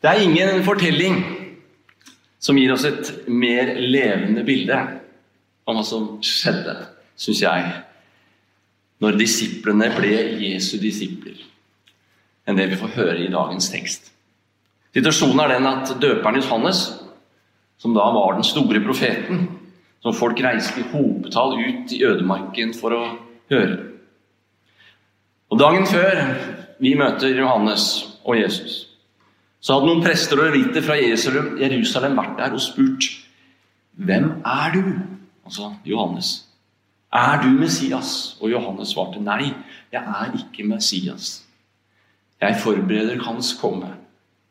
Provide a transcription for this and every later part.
Det er ingen fortelling som gir oss et mer levende bilde av hva som skjedde, syns jeg, når disiplene ble Jesu disipler, enn det vi får høre i dagens tekst. Situasjonen er den at døperen Johannes, som da var den store profeten, som folk reiste i hopetall ut i ødemarken for å høre. Og Dagen før vi møter Johannes og Jesus, så hadde noen prester og levitter fra Jerusalem vært der og spurt Hvem er du? Altså Johannes. Er du Messias? Og Johannes svarte nei, jeg er ikke Messias. Jeg forbereder hans komme.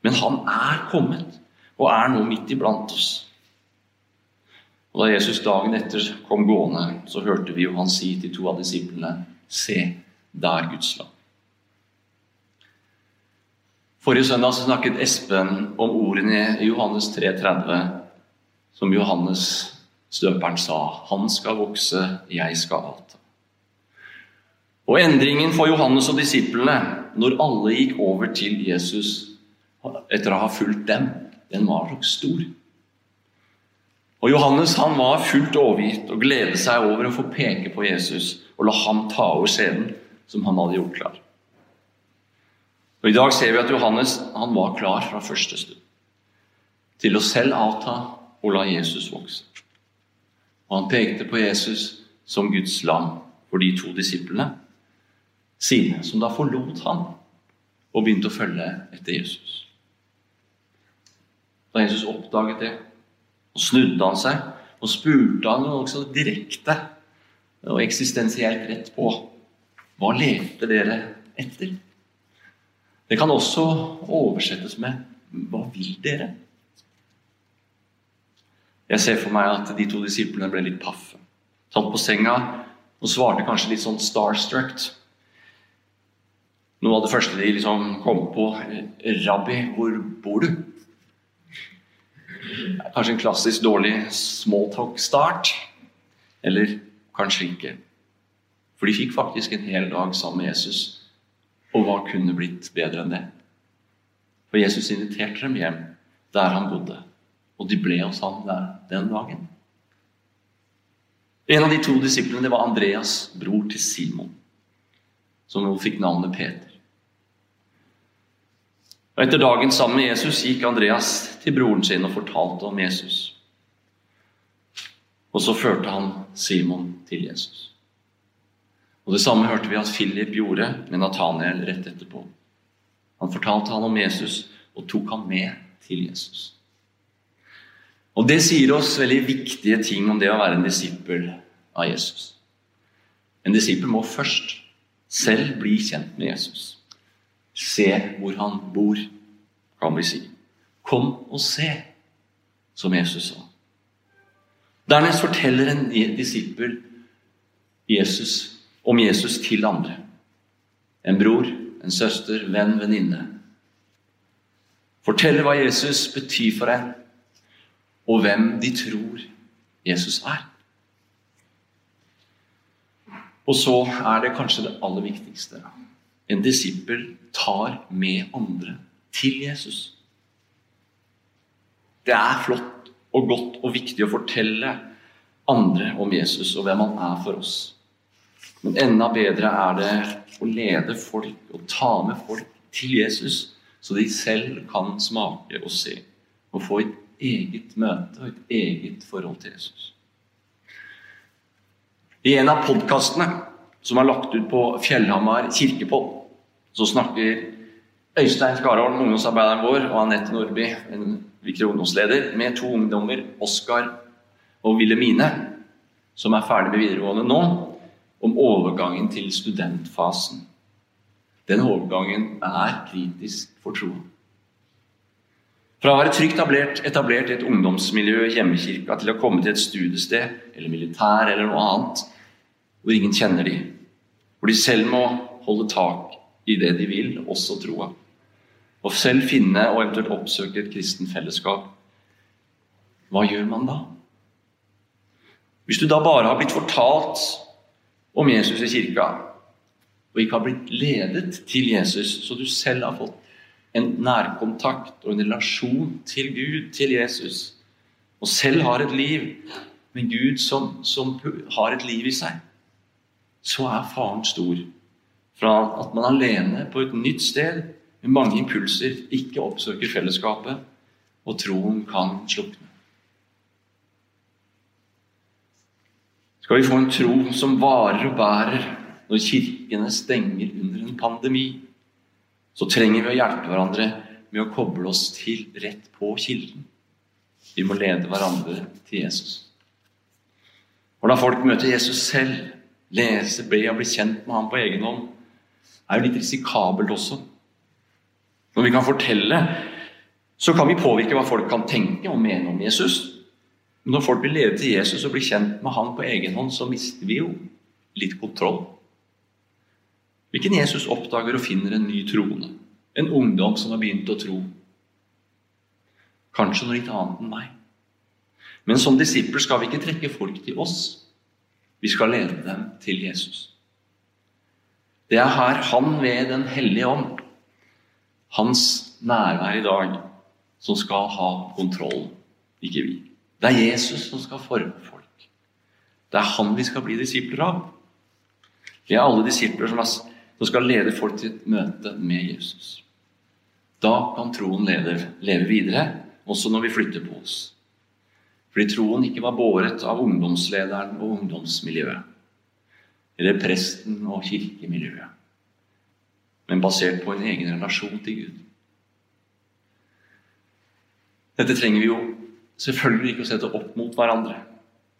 Men han er kommet og er nå midt iblant oss. Og Da Jesus dagen etter kom gående, så hørte vi jo han si til to av disiplene Se, der Guds lam. Forrige søndag snakket Espen om ordene i Johannes 3,30, som Johannes støperen sa. Han skal vokse, jeg skal alt. Og endringen for Johannes og disiplene, når alle gikk over til Jesus etter å ha fulgt dem, den var nok stor. Og Johannes han var fullt overgitt og gledet seg over å få peke på Jesus og la ham ta over scenen som han hadde gjort klar. Og I dag ser vi at Johannes han var klar fra første stund til å selv avta og la Jesus vokse. Og Han pekte på Jesus som Guds lam for de to disiplene sine, som da forlot han og begynte å følge etter Jesus. Da Jesus oppdaget det, og snudde han seg og spurte han også direkte og eksistensielt rett på hva levde dere etter? Det kan også oversettes med 'Hva vil dere?' Jeg ser for meg at de to disiplene ble litt paffe. Tatt på senga og svarte kanskje litt sånn starstruck. Noe av det første de liksom kom på 'Rabbi, hvor bor du?' Kanskje en klassisk dårlig smalltalk-start. Eller kanskje ikke. For de fikk faktisk en hel dag sammen med Jesus og hva kunne blitt bedre enn det? For Jesus inviterte dem hjem der han bodde, og de ble hos ham der den dagen. En av de to disiplene var Andreas, bror til Simon, som nå fikk navnet Peter. Og Etter dagen sammen med Jesus gikk Andreas til broren sin og fortalte om Jesus. Og så førte han Simon til Jesus. Og Det samme hørte vi at Philip gjorde med Nathaniel rett etterpå. Han fortalte han om Jesus og tok han med til Jesus. Og Det sier oss veldig viktige ting om det å være en disippel av Jesus. En disippel må først selv bli kjent med Jesus. Se hvor han bor, kan vi si. Kom og se, som Jesus sa. Dernest forteller en disippel Jesus om Jesus til andre. En bror, en søster, venn, venninne. Fortelle hva Jesus betyr for en, og hvem de tror Jesus er. Og så er det kanskje det aller viktigste. En disippel tar med andre til Jesus. Det er flott og godt og viktig å fortelle andre om Jesus og hvem han er for oss. Men enda bedre er det å lede folk og ta med folk til Jesus, så de selv kan smake og se og få et eget møte og et eget forhold til Jesus. I en av podkastene som er lagt ut på Fjellhamar kirkepodd, så snakker Øystein Skarholm, ungdomsarbeideren vår, og Anette Nordby, en viktig ungdomsleder, med to ungdommer, Oskar og Wilhelmine, som er ferdig med videregående nå, om overgangen til studentfasen. Den overgangen er kritisk for troen. Fra å være trygt etablert, etablert i et ungdomsmiljø i hjemmekirka til å komme til et studiested eller militær eller noe annet hvor ingen kjenner de, hvor de selv må holde tak i det de vil, også troa, og selv finne og eventuelt oppsøke et kristen fellesskap, hva gjør man da? Hvis du da bare har blitt fortalt om Jesus i kirka, og ikke har blitt ledet til Jesus, så du selv har fått en nærkontakt og en relasjon til Gud, til Jesus, og selv har et liv. Med Gud som, som har et liv i seg, så er faren stor. Fra at man alene på et nytt sted med mange impulser ikke oppsøker fellesskapet, og troen kan slukne. Skal vi få en tro som varer og bærer når kirkene stenger under en pandemi, så trenger vi å hjelpe hverandre med å koble oss til rett på kilden. Vi må lede hverandre til Jesus. Hvordan folk møter Jesus selv, lese, be og bli kjent med ham på egen hånd, er jo litt risikabelt også. Når vi kan fortelle, så kan vi påvirke hva folk kan tenke og mene om Jesus. Når folk vil leve til Jesus og bli kjent med han på egen hånd, så mister vi jo litt kontroll. Hvilken Jesus oppdager og finner en ny troende? En ungdom som har begynt å tro. Kanskje noe litt annet enn meg. Men som disipler skal vi ikke trekke folk til oss. Vi skal lede dem til Jesus. Det er her Han ved Den hellige ånd, hans nærvær i dag, som skal ha kontroll, ikke vi. Det er Jesus som skal forme folk. Det er han vi skal bli disipler av. Vi er alle disipler som, skal lede folk til et møte med Jesus. Da kan troen leve, leve videre, også når vi flytter på oss. Fordi troen ikke var båret av ungdomslederen og ungdomsmiljøet eller presten og kirkemiljøet, men basert på en egen relasjon til Gud. Dette trenger vi jo selvfølgelig ikke å sette opp mot hverandre.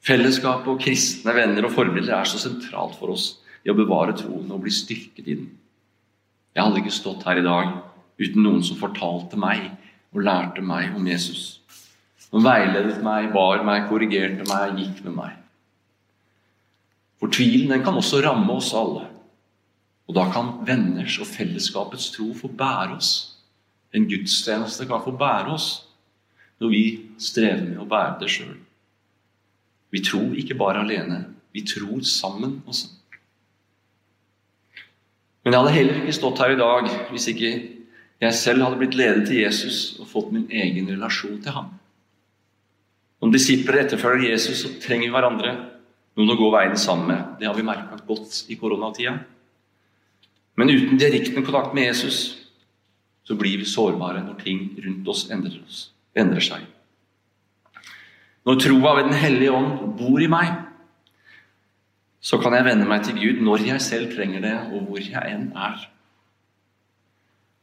Fellesskapet og kristne venner og forbilder er så sentralt for oss i å bevare troen og bli styrket i den. Jeg hadde ikke stått her i dag uten noen som fortalte meg og lærte meg om Jesus. Som veiledet meg, bar meg, korrigerte meg, gikk med meg. For tvilen den kan også ramme oss alle. Og da kan venners og fellesskapets tro få bære oss. En gudstjeneste kan få bære oss når vi strever med å bære det sjøl. Vi tror ikke bare alene, vi tror sammen også. Men jeg hadde heller ikke stått her i dag hvis ikke jeg selv hadde blitt ledet til Jesus og fått min egen relasjon til ham. Om disipler etterfølger Jesus så trenger vi hverandre noen å gå veien sammen med. Det har vi merka godt i koronatida. Men uten direkte kontakt med Jesus så blir vi sårbare når ting rundt oss endrer, oss, endrer seg. Når troa ved Den hellige ånd bor i meg, så kan jeg vende meg til Gud når jeg selv trenger det, og hvor jeg enn er.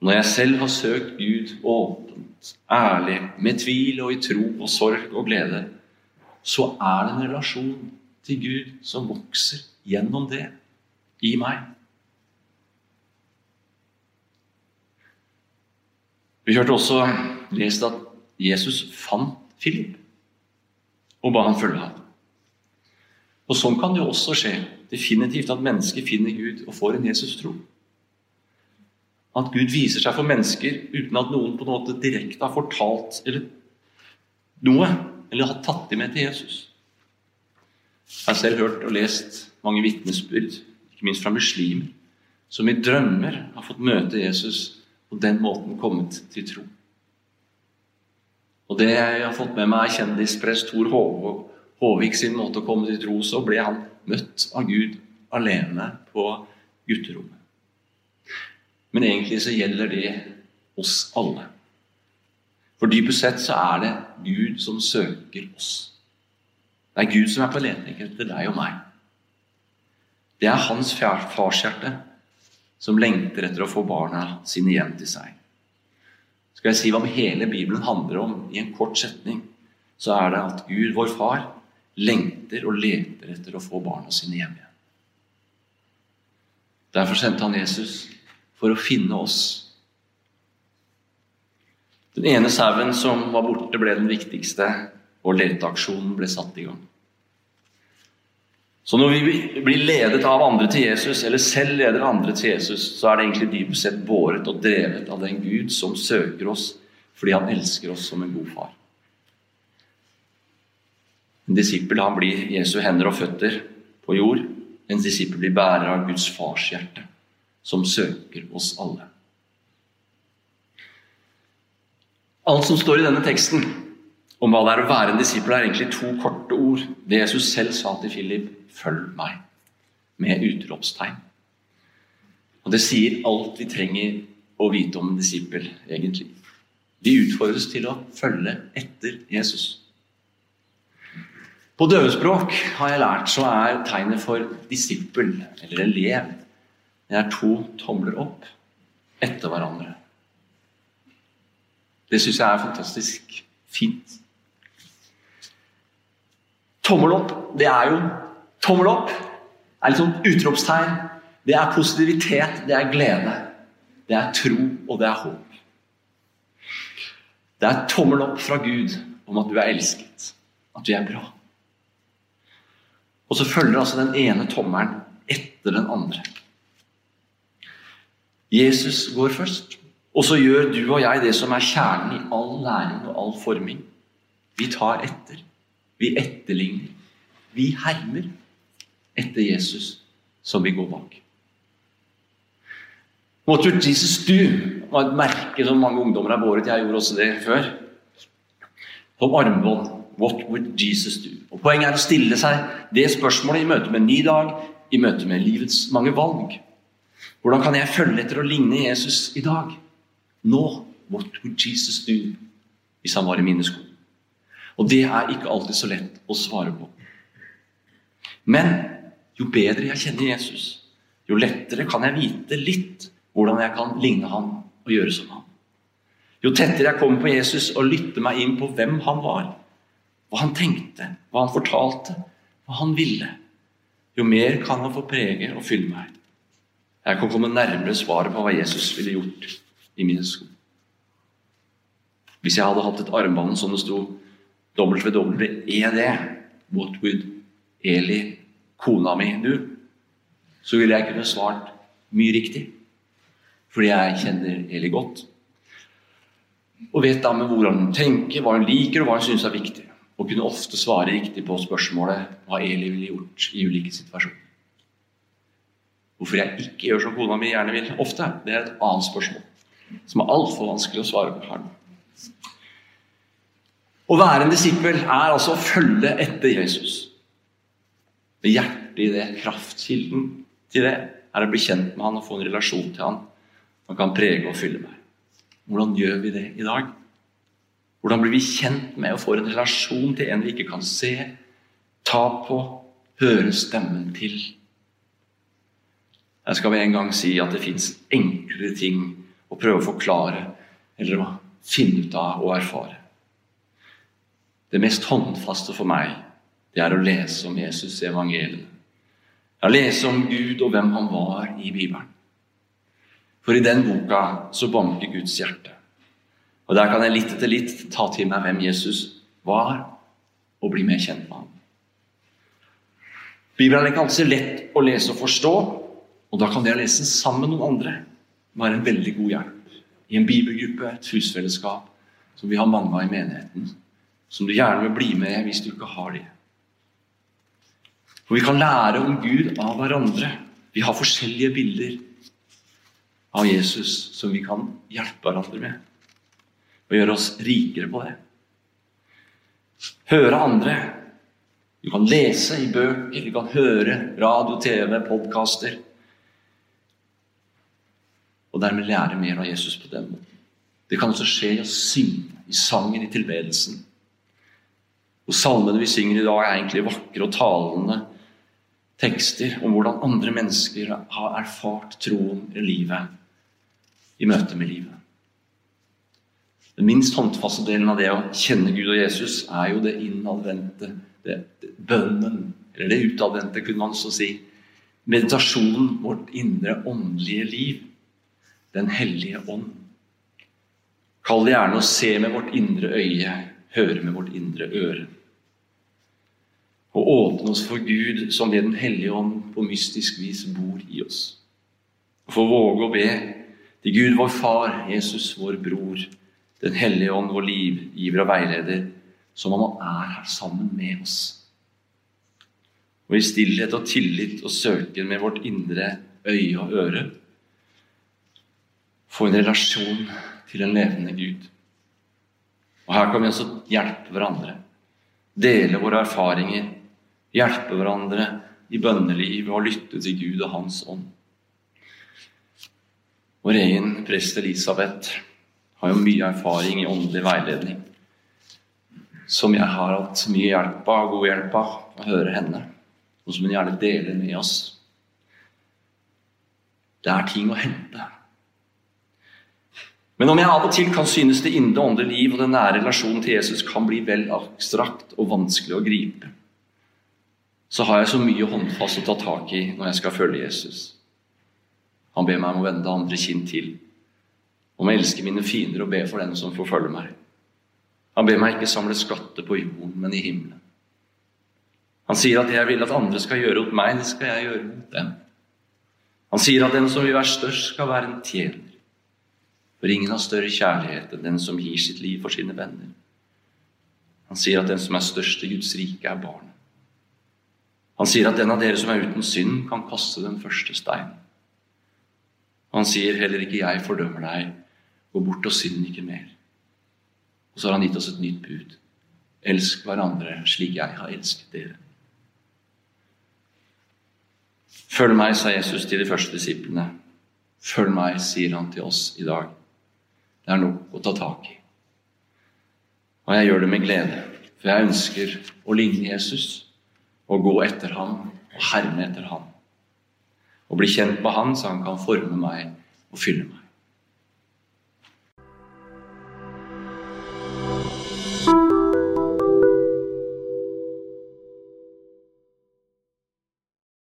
Når jeg selv har søkt Gud åpent, ærlig, med tvil og i tro og sorg og glede, så er det en relasjon til Gud som vokser gjennom det i meg. Vi hørte også lest at Jesus fant Philip og ba han følge ham. Og Sånn kan det jo også skje. Definitivt at mennesker finner Gud og får en Jesus-tro. At Gud viser seg for mennesker uten at noen på en måte direkte har fortalt eller noe, eller har tatt dem med til Jesus. Jeg har selv hørt og lest mange vitnesbyrd, ikke minst fra muslimer, som i drømmer har fått møte Jesus og den måten kommet til tro. Og det jeg har fått med meg, er kjendisprest Tor Håvik sin måte å komme til tro. Så ble han møtt av Gud alene på gutterommet. Men egentlig så gjelder det oss alle. For dypest sett så er det Gud som søker oss. Det er Gud som er på leting etter deg og meg. Det er hans farshjerte som lengter etter å få barna sine hjem til seg. Skal jeg si hva hele Bibelen handler om i en kort setning, så er det at Gud, vår far, lengter og leter etter å få barna sine hjem igjen. Derfor sendte han Jesus for å finne oss. Den ene sauen som var borte, ble den viktigste og leteaksjonen ble satt i gang. Så når vi blir ledet av andre til Jesus, eller selv leder andre til Jesus, så er det egentlig dypest sett båret og drevet av den Gud som søker oss fordi han elsker oss som en god far. En disippel han blir Jesu hender og føtter på jord. En disippel blir bærer av Guds fars hjerte, som søker oss alle. Alt som står i denne teksten om hva det er å være en disippel, er egentlig to korte ord. Det Jesus selv sa til Philip 'følg meg', med utropstegn. Og Det sier alt vi trenger å vite om en disippel, egentlig. Vi utfordres til å følge etter Jesus. På døvespråk har jeg lært, så er tegnet for disippel, eller elev, det er to tomler opp etter hverandre. Det syns jeg er fantastisk fint. Tommel opp, det er jo Tommel opp er litt sånn utropstegn. Det er positivitet, det er glede. Det er tro, og det er håp. Det er tommel opp fra Gud om at du er elsket, at du er bra. Og så følger altså den ene tommelen etter den andre. Jesus går først, og så gjør du og jeg det som er kjernen i all læring og all forming. Vi tar etter. Vi etterligner. Vi hermer etter Jesus som vi går bak. What would Jesus do? var et merke som mange ungdommer har båret. Jeg gjorde også det før. Som armbånd. What would Jesus do? Og Poenget er å stille seg det spørsmålet i møte med en ny dag, i møte med livets mange valg. Hvordan kan jeg følge etter å ligne Jesus i dag? Nå. What would Jesus do? Hvis han var i mine sko. Og det er ikke alltid så lett å svare på. Men jo bedre jeg kjenner Jesus, jo lettere kan jeg vite litt hvordan jeg kan ligne ham og gjøre som ham. Jo tettere jeg kommer på Jesus og lytter meg inn på hvem han var, hva han tenkte, hva han fortalte, hva han ville, jo mer kan han få prege og fylle meg. Jeg kan komme nærmere svaret på hva Jesus ville gjort i mine sko. Hvis jeg hadde hatt et armbånd som det sto WWED, What would Eli, kona mi, do? Så ville jeg kunne svart mye riktig. Fordi jeg kjenner Eli godt. Og vet da med hvordan hun tenker, hva hun liker, og hva hun syns er viktig. Og kunne ofte svare riktig på spørsmålet hva Eli ville gjort i ulike situasjoner. Hvorfor jeg ikke gjør som kona mi gjerne vil ofte, det er et annet spørsmål. Som er altfor vanskelig å svare på her nå. Å være en disippel er altså å følge etter Jesus. Med hjertet i det, kraftkilden til det, er å bli kjent med han og få en relasjon til han. som kan prege og fylle meg. Hvordan gjør vi det i dag? Hvordan blir vi kjent med og får en relasjon til en vi ikke kan se, ta på, høre stemmen til? Jeg skal med en gang si at det fins enklere ting å prøve å forklare eller å finne ut av og erfare. Det mest håndfaste for meg det er å lese om Jesus i evangeliet. Å lese om Gud og hvem han var i Bibelen. For i den boka så banker Guds hjerte. Og der kan jeg litt etter litt ta til meg hvem Jesus var, og bli mer kjent med ham. Bibelen er ikke alltid lett å lese og forstå, og da kan det å lese sammen med noen andre være en veldig god hjelp. I en bibelgruppe, et husfellesskap, som vi har mange av i menigheten. Som du gjerne vil bli med hvis du ikke har de. For vi kan lære om Gud av hverandre. Vi har forskjellige bilder av Jesus som vi kan hjelpe hverandre med og gjøre oss rikere på det. Høre andre. Du kan lese i bøker, du kan høre radio, TV, podkaster. Og dermed lære mer av Jesus på den måten. Det kan også skje i å synge, i sangen, i tilbedelsen. Og Salmene vi synger i dag, er egentlig vakre og talende tekster om hvordan andre mennesker har erfart troen i livet, i møte med livet. Den minst håndfaste delen av det å kjenne Gud og Jesus er jo det innadvendte, det, det, bønnen, eller det utadvendte, kunne man så si. Meditasjonen, vårt indre åndelige liv. Den hellige ånd. Kall det gjerne å se med vårt indre øye, høre med vårt indre øre. Og åpne oss for Gud som ved Den hellige ånd på mystisk vis bor i oss. Og få våge å be til Gud vår Far, Jesus vår bror, den hellige ånd, vår livgiver og veileder, som han er her sammen med oss. Og i stillhet og tillit og søken med vårt indre øye og øre få en relasjon til en levende Gud. Og her kan vi også hjelpe hverandre. Dele våre erfaringer. Hjelpe hverandre i bønneliv og lytte til Gud og Hans ånd. Vår egen prest Elisabeth har jo mye erfaring i åndelig veiledning som jeg har hatt mye hjelp av, god hjelp av, å høre henne. Og som hun gjerne deler med oss. Det er ting å hente. Men om jeg av og til kan synes det indre åndelige liv og den nære relasjonen til Jesus kan bli vel abstrakt og vanskelig å gripe, så har jeg så mye håndfast å ta tak i når jeg skal følge Jesus. Han ber meg om å vende det andre kinn til, om å elske mine fiender og be for den som forfølger meg. Han ber meg ikke samle skatter på jorden, men i himmelen. Han sier at det 'jeg vil at andre skal gjøre mot meg, det skal jeg gjøre mot dem'. Han sier at den som vil være størst, skal være en tjener. For ingen har større kjærlighet enn den som gir sitt liv for sine venner. Han sier at den som er størst i Guds rike, er barnet. Han sier at den av dere som er uten synd, kan kaste den første steinen. Han sier heller ikke 'jeg fordømmer deg', gå bort og synd ikke mer. Og så har han gitt oss et nytt bud. Elsk hverandre slik jeg har elsket dere. Følg meg, sa Jesus til de første disiplene. Følg meg, sier han til oss i dag. Det er nok å ta tak i. Og jeg gjør det med glede, for jeg ønsker å ligne Jesus og gå etter ham og herme etter ham. Og bli kjent med han, så han kan forme meg og fylle meg.